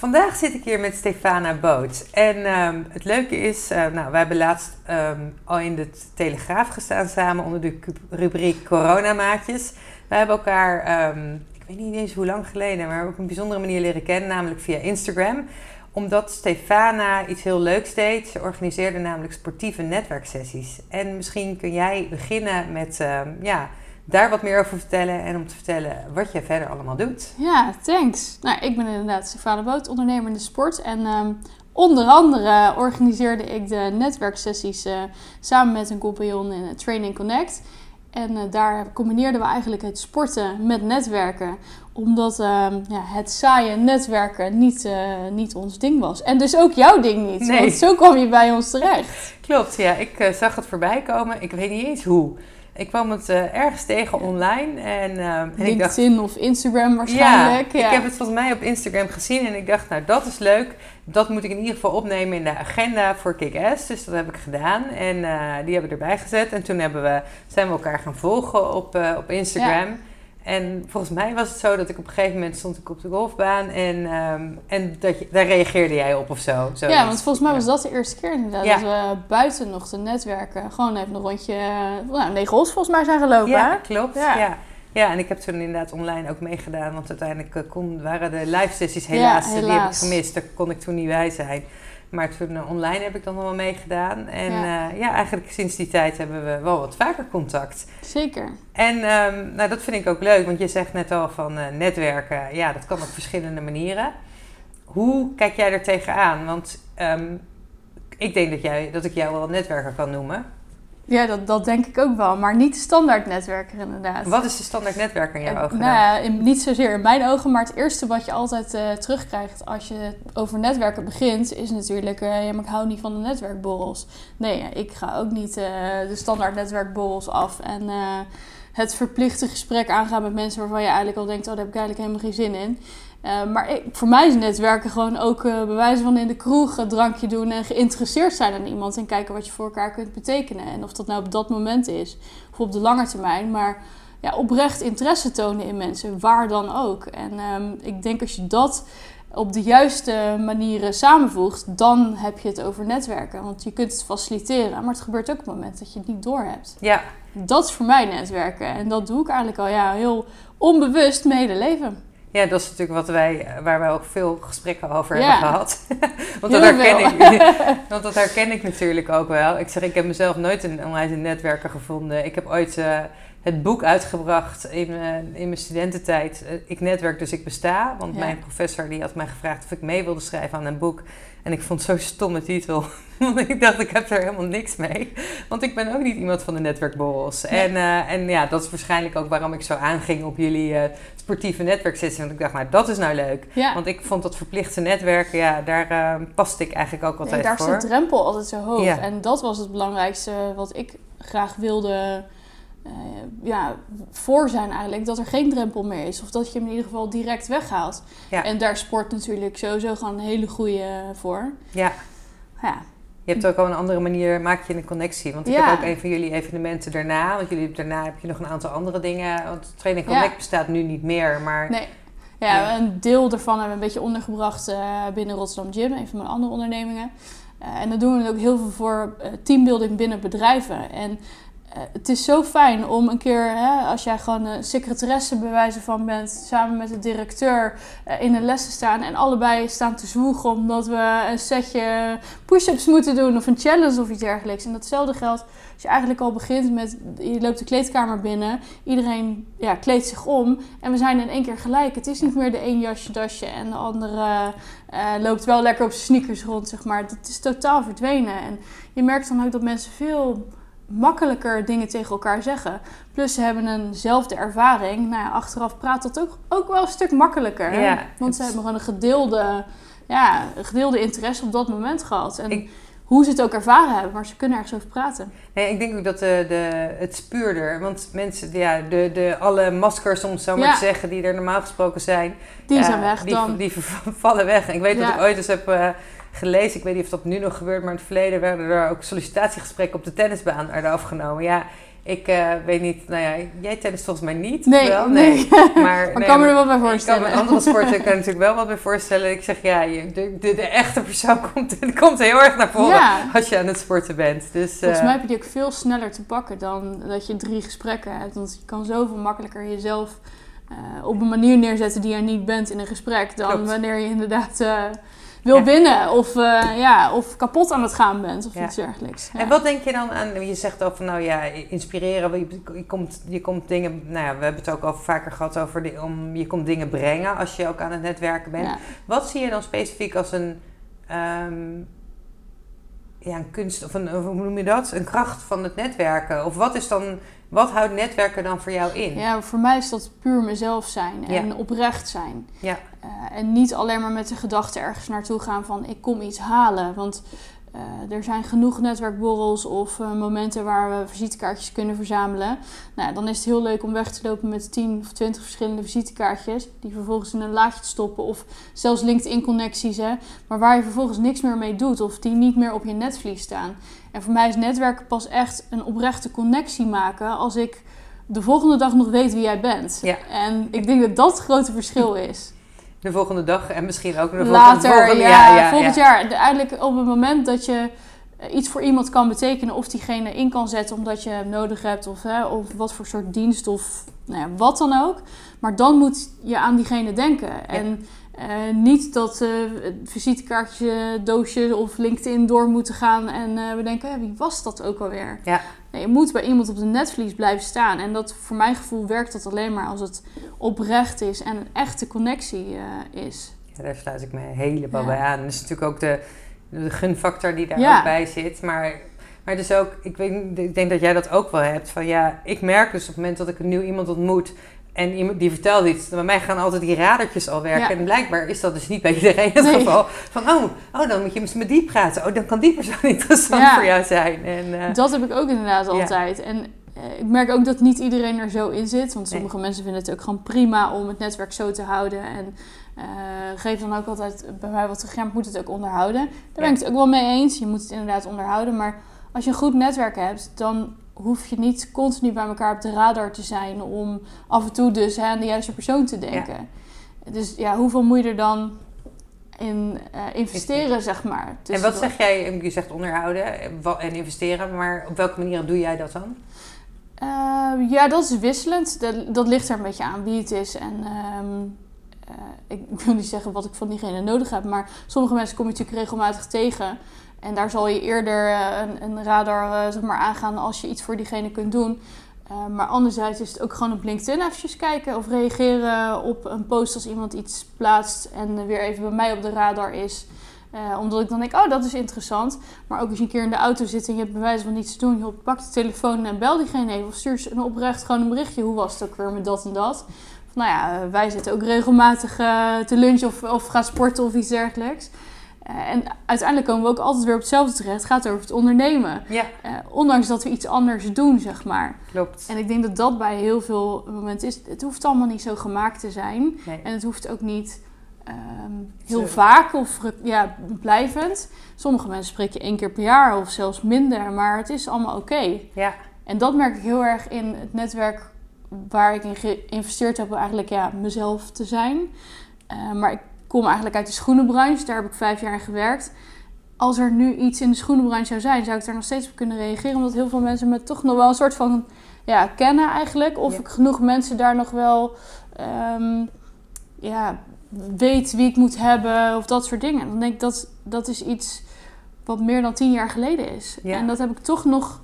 Vandaag zit ik hier met Stefana Boot. En ehm, het leuke is, uh, nou, wij hebben laatst ehm, al in de Telegraaf gestaan samen onder de rubriek Coronamaatjes. Wij hebben elkaar, ehm, ik weet niet eens hoe lang geleden, maar op een bijzondere manier leren kennen, namelijk via Instagram. Omdat Stefana iets heel leuks deed. Ze organiseerde namelijk sportieve netwerksessies. En misschien kun jij beginnen met, ja daar wat meer over vertellen en om te vertellen wat jij verder allemaal doet. Ja, thanks. Nou, ik ben inderdaad Stefane Boot, ondernemer in de sport. En um, onder andere organiseerde ik de netwerksessies uh, samen met een compagnon in Training Connect. En uh, daar combineerden we eigenlijk het sporten met netwerken. Omdat uh, ja, het saaie netwerken niet, uh, niet ons ding was. En dus ook jouw ding niet. Nee. Want zo kwam je bij ons terecht. Klopt, ja. Ik zag het voorbij komen. Ik weet niet eens hoe. Ik kwam het uh, ergens tegen online. En, uh, en LinkedIn dacht, of Instagram waarschijnlijk. Ja, ja, ik heb het volgens mij op Instagram gezien. En ik dacht, nou dat is leuk. Dat moet ik in ieder geval opnemen in de agenda voor Kick-Ass. Dus dat heb ik gedaan. En uh, die hebben we erbij gezet. En toen hebben we, zijn we elkaar gaan volgen op, op Instagram. Ja. En volgens mij was het zo dat ik op een gegeven moment stond ik op de golfbaan en, um, en dat je, daar reageerde jij op of zo. ja, want volgens mij was dat de eerste keer inderdaad. Ja. Dat we buiten nog te netwerken gewoon even een rondje, nou, negen hols volgens mij zijn gelopen. Ja, klopt. Ja. ja. Ja, en ik heb toen inderdaad online ook meegedaan, want uiteindelijk kon, waren de live sessies helaas, ja, helaas. die heb ik gemist. Daar kon ik toen niet bij zijn. Maar toen uh, online heb ik dan nog wel meegedaan. En ja. Uh, ja. eigenlijk sinds die tijd hebben we wel wat vaker contact. Zeker. En um, nou, dat vind ik ook leuk, want je zegt net al van uh, netwerken. Ja, dat kan op verschillende manieren. Hoe kijk jij er tegenaan? Want um, ik denk dat, jij, dat ik jou wel netwerker kan noemen. Ja, dat, dat denk ik ook wel. Maar niet de standaard netwerker inderdaad. Wat is de standaard netwerker in jouw ogen? Nou in, niet zozeer in mijn ogen. Maar het eerste wat je altijd uh, terugkrijgt als je over netwerken begint... is natuurlijk, uh, ja, maar ik hou niet van de netwerkborrels. Nee, ik ga ook niet uh, de standaard netwerkborrels af. En het verplichte gesprek aangaan met mensen waarvan je eigenlijk al denkt... oh, daar heb ik eigenlijk helemaal geen zin in. Uh, maar ik, voor mij is netwerken gewoon ook uh, bewijzen van in de kroeg een drankje doen en geïnteresseerd zijn aan iemand en kijken wat je voor elkaar kunt betekenen. En of dat nou op dat moment is of op de lange termijn, maar ja, oprecht interesse tonen in mensen, waar dan ook. En um, ik denk als je dat op de juiste manieren samenvoegt, dan heb je het over netwerken. Want je kunt het faciliteren, maar het gebeurt ook op het moment dat je het niet doorhebt. Ja. Dat is voor mij netwerken. En dat doe ik eigenlijk al ja, heel onbewust mijn hele leven. Ja, dat is natuurlijk wat wij, waar wij ook veel gesprekken over hebben gehad. want, dat herken ik, want dat herken ik natuurlijk ook wel. Ik zeg, ik heb mezelf nooit een online netwerker gevonden. Ik heb ooit uh, het boek uitgebracht in, uh, in mijn studententijd. Uh, ik netwerk, dus ik besta. Want ja. mijn professor die had mij gevraagd of ik mee wilde schrijven aan een boek. En ik vond het zo'n stomme titel. Want ik dacht, ik heb er helemaal niks mee. Want ik ben ook niet iemand van de netwerkborrels. Nee. En, uh, en ja, dat is waarschijnlijk ook waarom ik zo aanging op jullie uh, sportieve netwerksessie. Want ik dacht, nou, dat is nou leuk. Ja. Want ik vond dat verplichte netwerken, ja, daar uh, paste ik eigenlijk ook altijd nee, daar voor. Daar is de drempel altijd zo hoog. Ja. En dat was het belangrijkste wat ik graag wilde... Uh, ja, voor zijn eigenlijk dat er geen drempel meer is. Of dat je hem in ieder geval direct weghaalt. Ja. En daar sport natuurlijk sowieso gewoon een hele goede voor. Ja. ja. Je hebt ook al een andere manier, maak je een connectie. Want ik ja. heb ook een van jullie evenementen daarna. Want jullie daarna heb je nog een aantal andere dingen. Want Training Connect bestaat nu niet meer, maar... Nee. Ja, een deel daarvan hebben we een beetje ondergebracht uh, binnen Rotterdam Gym, een van mijn andere ondernemingen. Uh, en dan doen we ook heel veel voor teambuilding binnen bedrijven. En het is zo fijn om een keer, hè, als jij gewoon een secretaresse bewijzen van bent, samen met de directeur uh, in een les te staan en allebei staan te zwoegen omdat we een setje push-ups moeten doen of een challenge of iets dergelijks. En datzelfde geldt als je eigenlijk al begint met, je loopt de kleedkamer binnen, iedereen ja, kleedt zich om en we zijn in één keer gelijk. Het is niet meer de een jasje, dasje en de andere uh, loopt wel lekker op zijn sneakers rond, zeg maar. Het is totaal verdwenen. En je merkt dan ook dat mensen veel makkelijker dingen tegen elkaar zeggen. Plus ze hebben eenzelfde ervaring. Nou ja, achteraf praat dat ook, ook wel een stuk makkelijker. Ja, Want ze hebben gewoon een gedeelde, ja, een gedeelde interesse op dat moment gehad. En Ik- hoe ze het ook ervaren hebben, maar ze kunnen ergens over praten. Nee, ik denk ook dat de, de, het spuurder, want mensen, ja, de, de, alle maskers, om het zo maar Ja. te zeggen, die er normaal gesproken zijn, Die zijn weg die, dan. Die vallen weg. Ik weet dat ik ooit eens heb eh, gelezen, ik weet niet of dat nu nog gebeurt, maar in het verleden werden er ook sollicitatiegesprekken op de tennisbaan werden afgenomen. Ja, ik eh, weet niet, nou ja, jij tennis volgens mij niet. Nee, wel? nee. Maar, nee, ik kan me er wel bij Ik kan voorstellen. andere sporten kan ik natuurlijk wel wat bij voorstellen. Ik zeg ja, je, de, de, de echte persoon komt, komt heel erg naar voren Ja. als je aan het sporten bent. Dus, Volgens eh, mij heb je die ook veel sneller te pakken dan dat je drie gesprekken hebt. Want je kan zoveel makkelijker jezelf eh, op een manier neerzetten die je niet bent in een gesprek. Dan Klopt. wanneer je inderdaad wil Ja. winnen of, eh, ja, of kapot aan het gaan bent of Ja. iets dergelijks. Ja. En wat denk je dan aan, je zegt van nou ja, inspireren, je, je, komt, je komt dingen, nou ja, we hebben het ook al vaker gehad over, de, om, je komt dingen brengen als je ook aan het netwerken bent. Wat zie je dan specifiek als een, ehm, ja, een kunst, of een, hoe noem je dat, een kracht van het netwerken? Of wat is dan, wat houdt netwerken dan voor jou in? Ja, voor mij is dat puur mezelf zijn en Ja. oprecht zijn. Ja. Eh, en niet alleen maar met de gedachte ergens naartoe gaan van ik kom iets halen. Want eh, er zijn genoeg netwerkborrels of eh, momenten waar we visitekaartjes kunnen verzamelen. Nou, dan is het heel leuk om weg te lopen met 10 of 20 verschillende visitekaartjes. Die vervolgens in een laadje te stoppen. Of zelfs LinkedIn-connecties. Hè, maar waar je vervolgens niks meer mee doet. Of die niet meer op je netvlies staan. En voor mij is netwerken pas echt een oprechte connectie maken als ik de volgende dag nog weet wie jij bent. Ja. En ik denk dat dat het grote verschil is. De volgende dag en misschien ook de Later, volgende, volgende ja, volgend jaar. De- Eigenlijk op het moment dat je eh, iets voor iemand kan betekenen of diegene in kan zetten omdat je hem nodig hebt of, hè, of wat voor soort dienst of nou ja, wat dan ook. Maar dan moet je aan diegene denken. En eh, niet dat eh visitekaartje, doosje of LinkedIn door moeten gaan en eh, we denken, hè, wie was dat ook alweer? Ja. Nee, je moet bij iemand op de netvlies blijven staan. En dat voor mijn gevoel werkt dat alleen maar als het oprecht is en een echte connectie is. Ja, daar sluit ik me helemaal Ja. bij aan. Dat is natuurlijk ook de, de gunfactor die daar Ja. ook bij zit. Maar, maar dus ook, ik, weet, ik denk dat jij dat ook wel hebt. Van ja, ik merk dus op het moment dat ik een nieuw iemand ontmoet. En iemand die vertelt iets. Bij mij gaan altijd die radertjes al werken. Ja. En blijkbaar is dat dus niet bij iedereen het Nee. geval. Van oh, oh, dan moet je met die praten. Oh, dan kan die persoon interessant Ja. voor jou zijn. En, eh, Dat heb ik ook inderdaad Ja. altijd. En eh, ik merk ook dat niet iedereen er zo in zit. Want sommige mensen vinden het ook gewoon prima om het netwerk zo te houden. En eh geef dan ook altijd bij mij wat ik moet het ook onderhouden. Daar ben ik het ook wel mee eens. Je moet het inderdaad onderhouden. Maar als je een goed netwerk hebt, dan hoef je niet continu bij elkaar op de radar te zijn. Om af en toe dus hè, aan de juiste persoon te denken. Dus ja, hoeveel moet je er dan in eh, investeren, zeg maar? en wat zeg jij? Je zegt onderhouden en investeren. Maar op welke manier doe jij dat dan? Eh, ja, dat is wisselend. Dat, dat ligt er een beetje aan wie het is. En ehm, eh, ik wil niet zeggen wat ik van diegene nodig heb, maar sommige mensen kom je natuurlijk regelmatig tegen. En daar zal je eerder eh, een, een radar eh, zeg maar, aangaan als je iets voor diegene kunt doen. Eh, maar anderzijds is het ook gewoon op LinkedIn eventjes kijken of reageren op een post als iemand iets plaatst en weer even bij mij op de radar is. Omdat ik dan denk, oh, dat is interessant. Maar ook als je een keer in de auto zit en je hebt bewijs van niets te doen, joh, pak de telefoon en bel diegene even. Of stuur een oprecht gewoon een berichtje. Hoe was het ook weer met dat en dat? Nou ja, wij zitten ook regelmatig te lunchen of, of gaan sporten of iets dergelijks. Eh, en uiteindelijk komen we ook altijd weer op hetzelfde terecht. Het gaat over het ondernemen. Ja, Eh, ondanks dat we iets anders doen, zeg maar. klopt. En ik denk dat dat bij heel veel momenten is. Het hoeft allemaal niet zo gemaakt te zijn. Nee. En het hoeft ook niet ehm, heel vaak of ja, blijvend. Sommige mensen spreken één keer per jaar of zelfs minder. Maar het is allemaal oké. Ja, En dat merk ik heel erg in het netwerk waar ik in geïnvesteerd heb. Eigenlijk ja, mezelf te zijn. Eh, maar ik kom eigenlijk uit de schoenenbranche. Daar heb ik vijf jaar in gewerkt. Als er nu iets in de schoenenbranche zou zijn, zou ik daar nog steeds op kunnen reageren. Omdat heel veel mensen me toch nog wel een soort van ja, kennen eigenlijk. Of Ja. ik genoeg mensen daar nog wel ehm, ja, weet wie ik moet hebben. Of dat soort dingen. Dan denk ik dat dat is iets wat meer dan tien jaar geleden is. Ja. En dat heb ik toch nog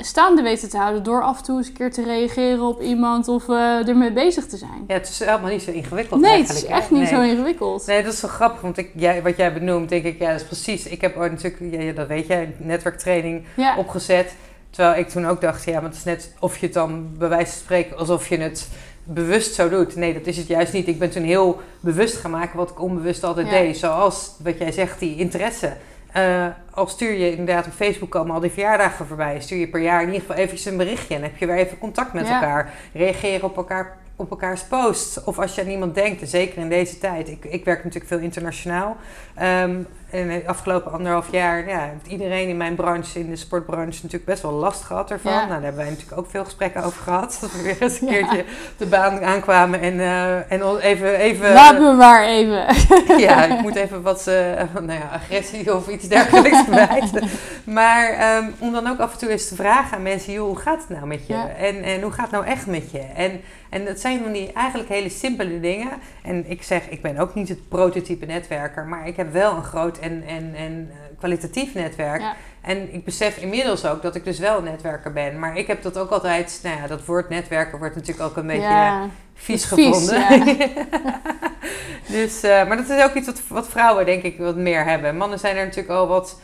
staande weten te houden. Door af en toe eens een keer te reageren op iemand. Of eh, ermee bezig te zijn. ja, het is helemaal niet zo ingewikkeld Nee, het is echt niet Nee. zo ingewikkeld. Nee, dat is zo grappig, want ik, jij, wat jij benoemt, denk ik, ja, dat is precies. Ik heb ooit natuurlijk, ja, ja, dat weet jij, netwerktraining Ja, opgezet. Terwijl ik toen ook dacht, ja, maar het is net of je het dan bij wijze van spreken alsof je het bewust zo doet. Nee, dat is het juist niet. Ik ben toen heel bewust gaan maken wat ik onbewust altijd Ja. deed. Zoals wat jij zegt, die interesse. Eh, al stuur je inderdaad op Facebook komen al die verjaardagen voorbij. Stuur je per jaar in ieder geval eventjes een berichtje. En heb je weer even contact met Ja. elkaar. Reageer op elkaar op elkaars posts. Of als je aan iemand denkt, en zeker in deze tijd. Ik, ik werk natuurlijk veel internationaal. Ehm, en de afgelopen anderhalf jaar ja, heeft iedereen in mijn branche, in de sportbranche, natuurlijk best wel last gehad ervan. Ja. Nou, daar hebben wij natuurlijk ook veel gesprekken over gehad. Dat we weer eens een Ja. keertje de baan aankwamen en, eh, en even... even Laat me maar even. ja, ik moet even wat eh, nou ja, agressie of iets dergelijks kwijt. Maar ehm, om dan ook af en toe eens te vragen aan mensen, joh, hoe gaat het nou met je? En, en hoe gaat het nou echt met je? En, en dat zijn van die eigenlijk hele simpele dingen. En ik zeg, ik ben ook niet het prototype netwerker, maar ik heb wel een groot en, en, en eh, kwalitatief netwerk. Ja. En ik besef inmiddels ook dat ik dus wel een netwerker ben. Maar ik heb dat ook altijd, nou ja, dat woord netwerken wordt natuurlijk ook een beetje ja. vies gevonden. dus, eh, maar dat is ook iets wat, wat vrouwen denk ik wat meer hebben. Mannen zijn er natuurlijk al wat,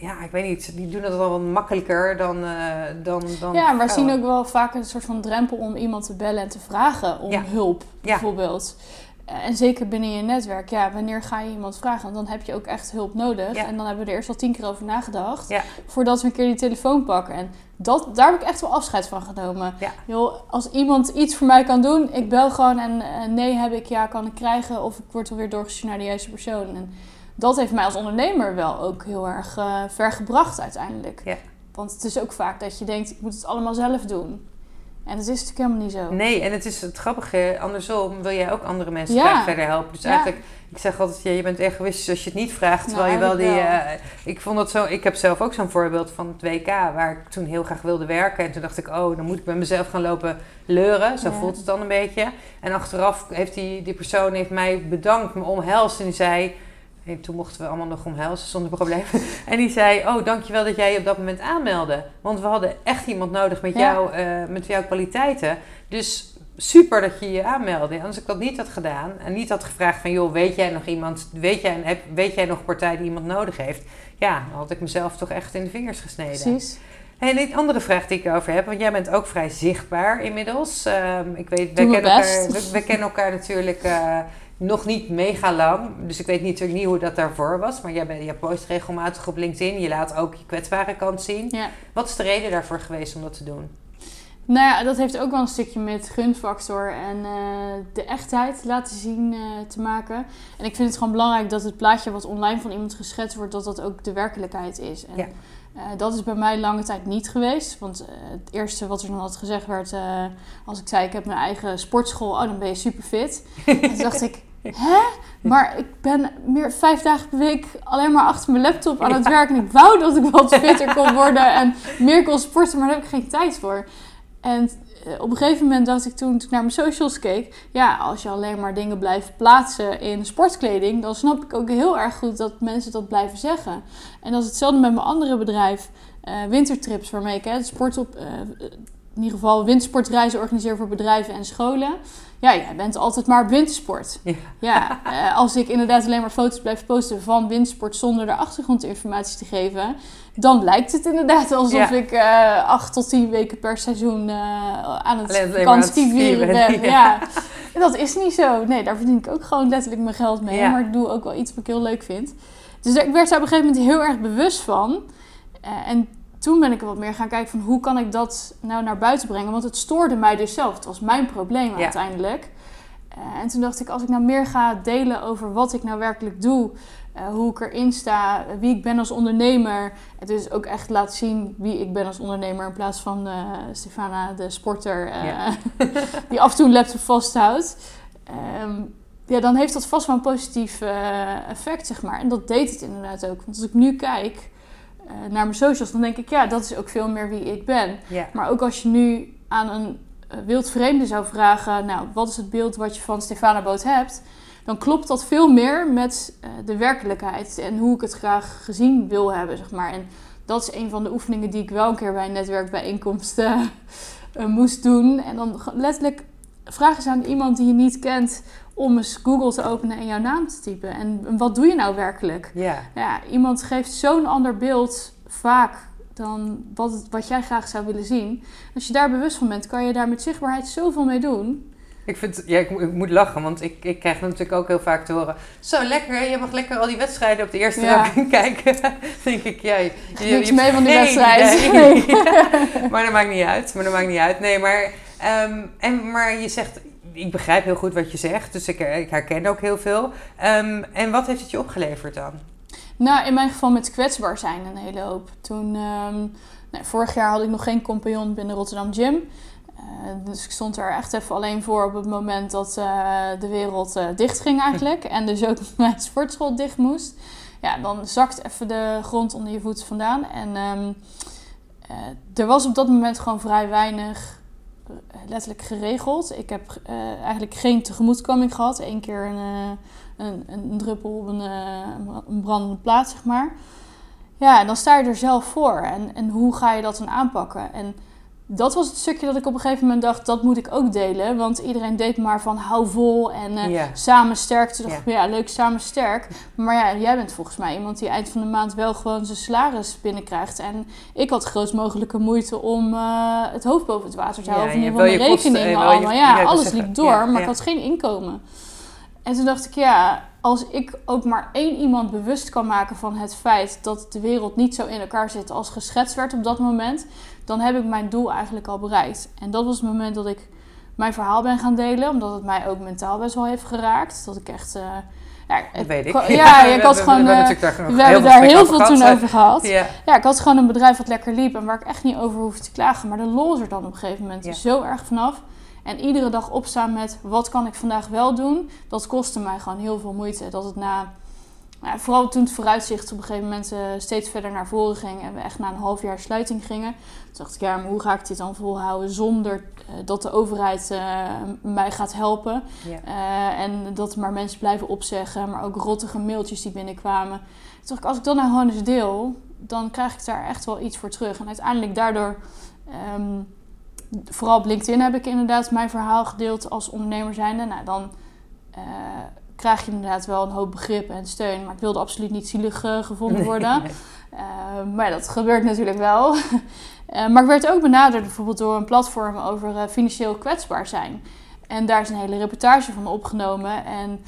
ja, ik weet niet, die doen dat al wat makkelijker dan, eh, dan, dan Ja, maar we zien ook wel vaak een soort van drempel om iemand te bellen en te vragen om Ja. hulp, bijvoorbeeld. Eh, En zeker binnen je netwerk, ja, wanneer ga je iemand vragen? Want dan heb je ook echt hulp nodig. Ja. En dan hebben we er eerst al tien keer over nagedacht. Voordat we een keer die telefoon pakken. En dat, daar heb ik echt wel afscheid van genomen. Joh, als iemand iets voor mij kan doen, ik bel gewoon en eh, nee heb ik, ja kan ik krijgen. Of ik word wel weer doorgestuurd naar de juiste persoon. En dat heeft mij als ondernemer wel ook heel erg eh, ver gebracht uiteindelijk. Ja. Want het is ook vaak dat je denkt, ik moet het allemaal zelf doen. En dat is natuurlijk helemaal niet zo. Nee, en het is het grappige, andersom wil jij ook andere mensen Ja. graag verder helpen. Dus Ja. eigenlijk, ik zeg altijd, ja, je bent egoïstisch als je het niet vraagt. Nou, Terwijl je wel die, eh, ik vond dat zo, ik heb zelf ook zo'n voorbeeld van het WK, waar ik toen heel graag wilde werken. En toen dacht ik, oh, dan moet ik bij mezelf gaan lopen leuren. Zo Ja. voelt het dan een beetje. En achteraf heeft die, die persoon heeft mij bedankt, me omhelst en die zei... En toen mochten we allemaal nog omhelzen zonder probleem. En die zei, oh, dankjewel dat jij je op dat moment aanmeldde. Want we hadden echt iemand nodig met, Ja. jou, eh, met jouw kwaliteiten. Dus super dat je je aanmeldde. Als ik dat niet had gedaan en niet had gevraagd van... joh, weet jij nog iemand, weet jij, heb, weet jij nog een partij die iemand nodig heeft? Ja, dan had ik mezelf toch echt in de vingers gesneden. Precies. En een andere vraag die ik over heb, want jij bent ook vrij zichtbaar inmiddels. Ehm, ik weet, mijn kennen, elkaar, we, we kennen elkaar natuurlijk eh, nog niet mega lang. Dus ik weet natuurlijk niet hoe dat daarvoor was. Maar jij, bent, jij post regelmatig op LinkedIn. Je laat ook je kwetsbare kant zien. Ja. Wat is de reden daarvoor geweest om dat te doen? Nou ja, dat heeft ook wel een stukje met gunfactor en eh, de echtheid laten zien eh, te maken. En ik vind het gewoon belangrijk dat het plaatje wat online van iemand geschetst wordt, dat dat ook de werkelijkheid is. En, Ja. Eh, dat is bij mij lange tijd niet geweest. Want eh, het eerste wat er dan altijd gezegd werd, eh, als ik zei ik heb mijn eigen sportschool, oh dan ben je super fit. en toen dacht ik, hè? Maar ik ben meer vijf dagen per week alleen maar achter mijn laptop aan het werken. En ik wou dat ik wat fitter kon worden en meer kon sporten, maar daar heb ik geen tijd voor. En op een gegeven moment dacht ik toen, toen ik naar mijn socials keek... ja, als je alleen maar dingen blijft plaatsen in sportkleding... dan snap ik ook heel erg goed dat mensen dat blijven zeggen. En dat is hetzelfde met mijn andere bedrijf, eh, Wintertrips... waarmee ik hè, sport op, eh, in ieder geval wintersportreizen organiseer voor bedrijven en scholen. Ja, jij bent altijd maar op wintersport. Ja. Ja, eh, als ik inderdaad alleen maar foto's blijf posten van wintersport... zonder er achtergrondinformatie te geven dan lijkt het inderdaad alsof Ja. ik eh, acht tot tien weken per seizoen eh, aan het Alleen- alleen maar aan het vakantie vieren skiën ben. Ja. En dat is niet zo. Nee, daar verdien ik ook gewoon letterlijk mijn geld mee. Maar ik doe ook wel iets wat ik heel leuk vind. Dus ik werd daar op een gegeven moment heel erg bewust van. En toen ben ik er wat meer gaan kijken van hoe kan ik dat nou naar buiten brengen. Want het stoorde mij dus zelf. Het was mijn probleem Ja. uiteindelijk. Eh, en toen dacht ik, als ik nou meer ga delen over wat ik nou werkelijk doe, eh, hoe ik erin sta, wie ik ben als ondernemer. Het is ook echt laten zien wie ik ben als ondernemer in plaats van eh, Stefana, de sporter, Ja. die af en toe een laptop vasthoudt. Ehm, ja, dan heeft dat vast wel een positief effect, zeg maar. En dat deed het inderdaad ook. Want als ik nu kijk naar mijn socials, dan denk ik, ja, dat is ook veel meer wie ik ben. Ja, Maar ook als je nu aan een eh, wild vreemde zou vragen, nou, wat is het beeld wat je van Stefana Boot hebt? Dan klopt dat veel meer met eh, de werkelijkheid en hoe ik het graag gezien wil hebben, zeg maar. En dat is een van de oefeningen die ik wel een keer bij een netwerkbijeenkomst eh, eh, moest doen. En dan letterlijk vragen ze aan iemand die je niet kent om eens Google te openen en jouw naam te typen. En wat doe je nou werkelijk? ja. Ja, iemand geeft zo'n ander beeld vaak dan wat, wat jij graag zou willen zien. Als je daar bewust van bent, kan je daar met zichtbaarheid zoveel mee doen. Ik, vind, ja, ik, ik, moet lachen, want ik, ik krijg natuurlijk ook heel vaak te horen... Zo, lekker, je mag lekker al die wedstrijden op de eerste ja. kijken. denk ik, ja... Je, je, niks mee van die wedstrijd. Nee. maar dat maakt niet uit. Maar dat maakt niet uit. Nee, maar, um, en, maar je zegt... Ik begrijp heel goed wat je zegt, dus ik, ik herken ook heel veel. Um, en wat heeft het je opgeleverd dan? Nou, in mijn geval met kwetsbaar zijn een hele hoop. Toen, um, nou, vorig jaar had ik nog geen compagnon binnen Rotterdam Gym. Uh, dus ik stond er echt even alleen voor op het moment dat uh, de wereld uh, dicht ging eigenlijk. en dus ook mijn sportschool dicht moest. Ja, dan zakt even de grond onder je voeten vandaan. En um, er was op dat moment gewoon vrij weinig letterlijk geregeld. Ik heb eigenlijk geen tegemoetkoming gehad. Eén keer een, een, een, druppel op een, een brandende plaats, zeg maar. Ja, en dan sta je er zelf voor. En, en hoe ga je dat dan aanpakken? En dat was het stukje dat ik op een gegeven moment dacht, dat moet ik ook delen. Want iedereen deed maar van hou vol en uh, samen sterk. Toen dacht ik, ja. leuk, samen sterk. Maar ja, jij bent volgens mij iemand die eind van de maand wel gewoon zijn salaris binnenkrijgt. En ik had grootst mogelijke moeite om uh, het hoofd boven het water te houden. Ja, in ieder geval mijn rekeningen allemaal. ja, alles liep door, maar ik had geen inkomen. En toen dacht ik, ja, als ik ook maar één iemand bewust kan maken van het feit dat de wereld niet zo in elkaar zit als geschetst werd op dat moment, dan heb ik mijn doel eigenlijk al bereikt. En dat was het moment dat ik mijn verhaal ben gaan delen, omdat het mij ook mentaal best wel heeft geraakt. Dat ik echt. Uh, ja, dat weet ik. Ja, ik had gewoon. We, hebben, we hebben daar heel veel toen over gehad. Ja. ja, ik had gewoon een bedrijf wat lekker liep en waar ik echt niet over hoefde te klagen. Maar de lol er dan op een gegeven moment zo erg vanaf. En iedere dag opstaan met wat kan ik vandaag wel doen, dat kostte mij gewoon heel veel moeite. Dat het na, nou, vooral toen het vooruitzicht op een gegeven moment uh, steeds verder naar voren ging en we echt na een half jaar sluiting gingen. Toen dacht ik, ja, maar hoe ga ik dit dan volhouden zonder uh, dat de overheid uh, mij gaat helpen? Ja. en dat maar mensen blijven opzeggen, maar ook rottige mailtjes die binnenkwamen. Toen dacht ik, als ik dat nou gewoon eens deel, dan krijg ik daar echt wel iets voor terug. En uiteindelijk daardoor... Um, vooral op LinkedIn heb ik inderdaad mijn verhaal gedeeld als ondernemer zijnde. Nou, dan uh, krijg je inderdaad wel een hoop begrip en steun. Maar ik wilde absoluut niet zielig uh, gevonden worden. Nee. Uh, maar dat gebeurt natuurlijk wel. maar ik werd ook benaderd bijvoorbeeld door een platform over financieel kwetsbaar zijn. En daar is een hele reportage van opgenomen. En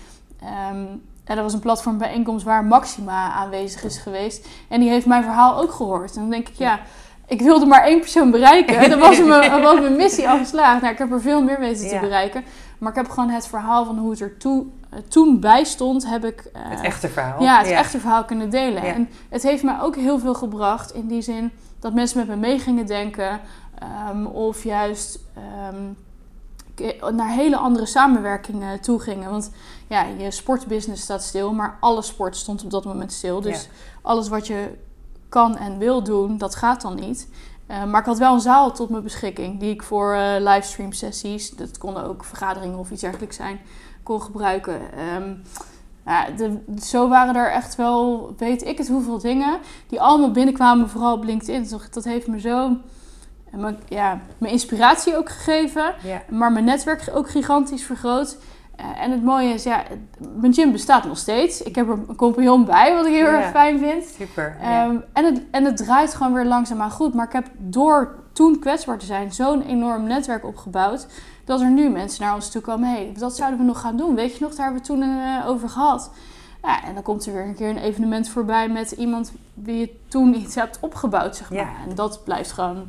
um, en dat was een platform bijeenkomst waar Maxima aanwezig is geweest. En die heeft mijn verhaal ook gehoord. En dan denk ik, ja ik wilde maar één persoon bereiken. Dan was mijn, was mijn missie al geslaagd. Nou, ik heb er veel meer weten te bereiken. Maar ik heb gewoon het verhaal van hoe het er toe, uh, toen bij stond, heb ik... Uh, het echte verhaal. Ja, het echte verhaal kunnen delen. En het heeft mij ook heel veel gebracht in die zin dat mensen met me mee gingen denken. Um, of juist um, naar hele andere samenwerkingen toe gingen. Want ja, je sportbusiness staat stil, maar alle sport stond op dat moment stil. Dus alles wat je kan en wil doen, dat gaat dan niet. Uh, maar ik had wel een zaal tot mijn beschikking die ik voor uh, livestream sessies, dat konden ook vergaderingen of iets dergelijks zijn, kon gebruiken. Um, ja, de, zo waren er echt wel, weet ik het hoeveel dingen, die allemaal binnenkwamen, vooral op LinkedIn. Dat heeft me zo, ja, mijn inspiratie ook gegeven, maar mijn netwerk ook gigantisch vergroot. Uh, en het mooie is, ja, mijn gym bestaat nog steeds. Ik heb er een compagnon bij, wat ik heel erg fijn vind. Super. Um, en, het, en het draait gewoon weer langzaamaan goed. Maar ik heb door toen kwetsbaar te zijn zo'n enorm netwerk opgebouwd. Dat er nu mensen naar ons toe komen. Hé, hey, dat zouden we nog gaan doen. Weet je nog, daar hebben we toen uh, over gehad. Ja, en dan komt er weer een keer een evenement voorbij met iemand wie je toen iets hebt opgebouwd, zeg maar. En dat blijft gewoon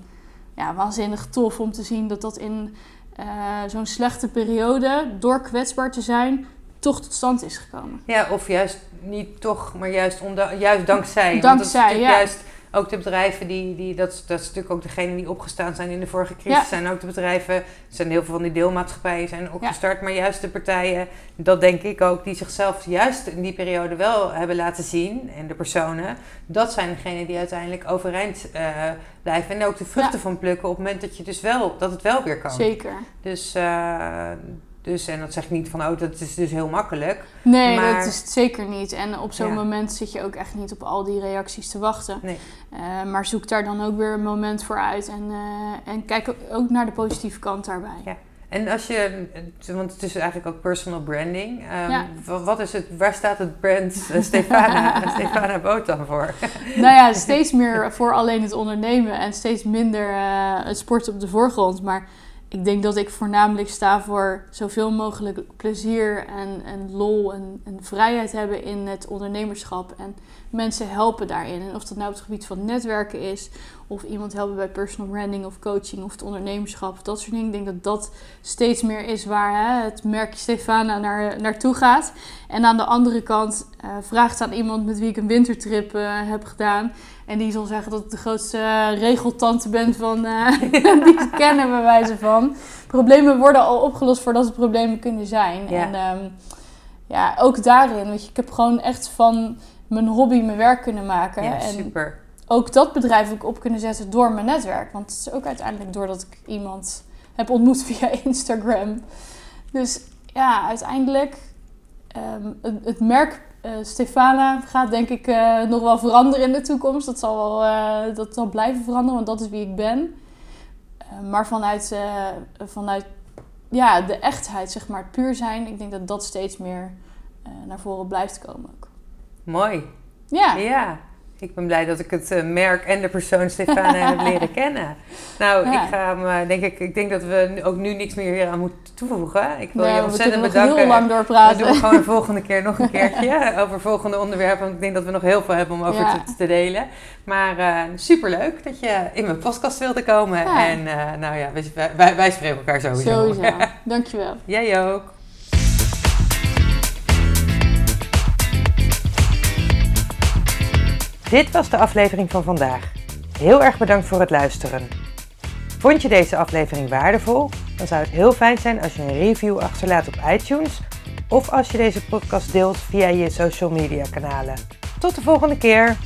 ja, waanzinnig tof om te zien dat dat in uh, zo'n slechte periode, door kwetsbaar te zijn, toch tot stand is gekomen. Ja, of juist niet toch, maar juist, juist dankzij. Dankzij, ja. Juist ook de bedrijven die, die dat, dat is natuurlijk ook degene die opgestaan zijn in de vorige crisis, zijn ook de bedrijven, er zijn heel veel van die deelmaatschappijen zijn opgestart, maar juist de partijen, dat denk ik ook, die zichzelf juist in die periode wel hebben laten zien, en de personen, dat zijn degenen die uiteindelijk overeind uh, blijven. En ook de vruchten van plukken op het moment dat je dus wel, dat het wel weer kan. Zeker. Dus uh, dus, en dat zeg ik niet van, oh, dat is dus heel makkelijk. Nee, maar... dat is het zeker niet. En op zo'n moment zit je ook echt niet op al die reacties te wachten. Nee. Uh, maar zoek daar dan ook weer een moment voor uit. En, uh, en kijk ook naar de positieve kant daarbij. Ja. En als je, want het is eigenlijk ook personal branding. Um, Ja. Wat is het, waar staat het brand eh, Stefana, Stefana Boot dan voor? nou ja, steeds meer voor alleen het ondernemen en steeds minder eh, het sport op de voorgrond. Maar ik denk dat ik voornamelijk sta voor zoveel mogelijk plezier en, en lol en, en vrijheid hebben in het ondernemerschap. En mensen helpen daarin. En of dat nou op het gebied van netwerken is, of iemand helpen bij personal branding of coaching of het ondernemerschap, dat soort dingen. Ik denk dat dat steeds meer is waar hè, het merkje Stefana naar, naartoe gaat. En aan de andere kant uh, vraagt aan iemand met wie ik een wintertrip uh, heb gedaan. En die zal zeggen dat ik de grootste uh, regeltante ben van die ze kennen, bij wijze van. Problemen worden al opgelost voordat ze problemen kunnen zijn. Ja. En um, ja, ook daarin, je, ik heb gewoon echt van mijn hobby mijn werk kunnen maken. Ja, en super. Ook dat bedrijf heb ik op kunnen zetten door mijn netwerk. Want het is ook uiteindelijk doordat ik iemand heb ontmoet via Instagram. Dus ja, uiteindelijk um, het, het merk uh, Stefana gaat denk ik uh, nog wel veranderen in de toekomst. Dat zal, wel, uh, dat zal blijven veranderen, want dat is wie ik ben. maar vanuit, vanuit ja, de echtheid, zeg maar, het puur zijn, ik denk dat dat steeds meer naar voren blijft komen ook. Mooi. Ja. Ja. Ik ben blij dat ik het uh, merk en de persoon Stefana heb leren kennen. Nou, Ja. ik ga hem, denk ik, ik denk dat we ook nu niks meer hier aan moeten toevoegen. Ik wil Nee, je we ontzettend nog bedanken. heel lang Dat doorpraten. doen we gewoon de volgende keer nog een keertje over volgende onderwerpen. Want ik denk dat we nog heel veel hebben om over Ja. te, te delen. Maar uh, superleuk dat je in mijn podcast wilde komen. Ja. En uh, nou ja, wij, wij, wij spreken elkaar sowieso. Sowieso. Dankjewel. Jij ook. Dit was de aflevering van vandaag. Heel erg bedankt voor het luisteren. Vond je deze aflevering waardevol? Dan zou het heel fijn zijn als je een review achterlaat op iTunes of als je deze podcast deelt via je social media kanalen. Tot de volgende keer!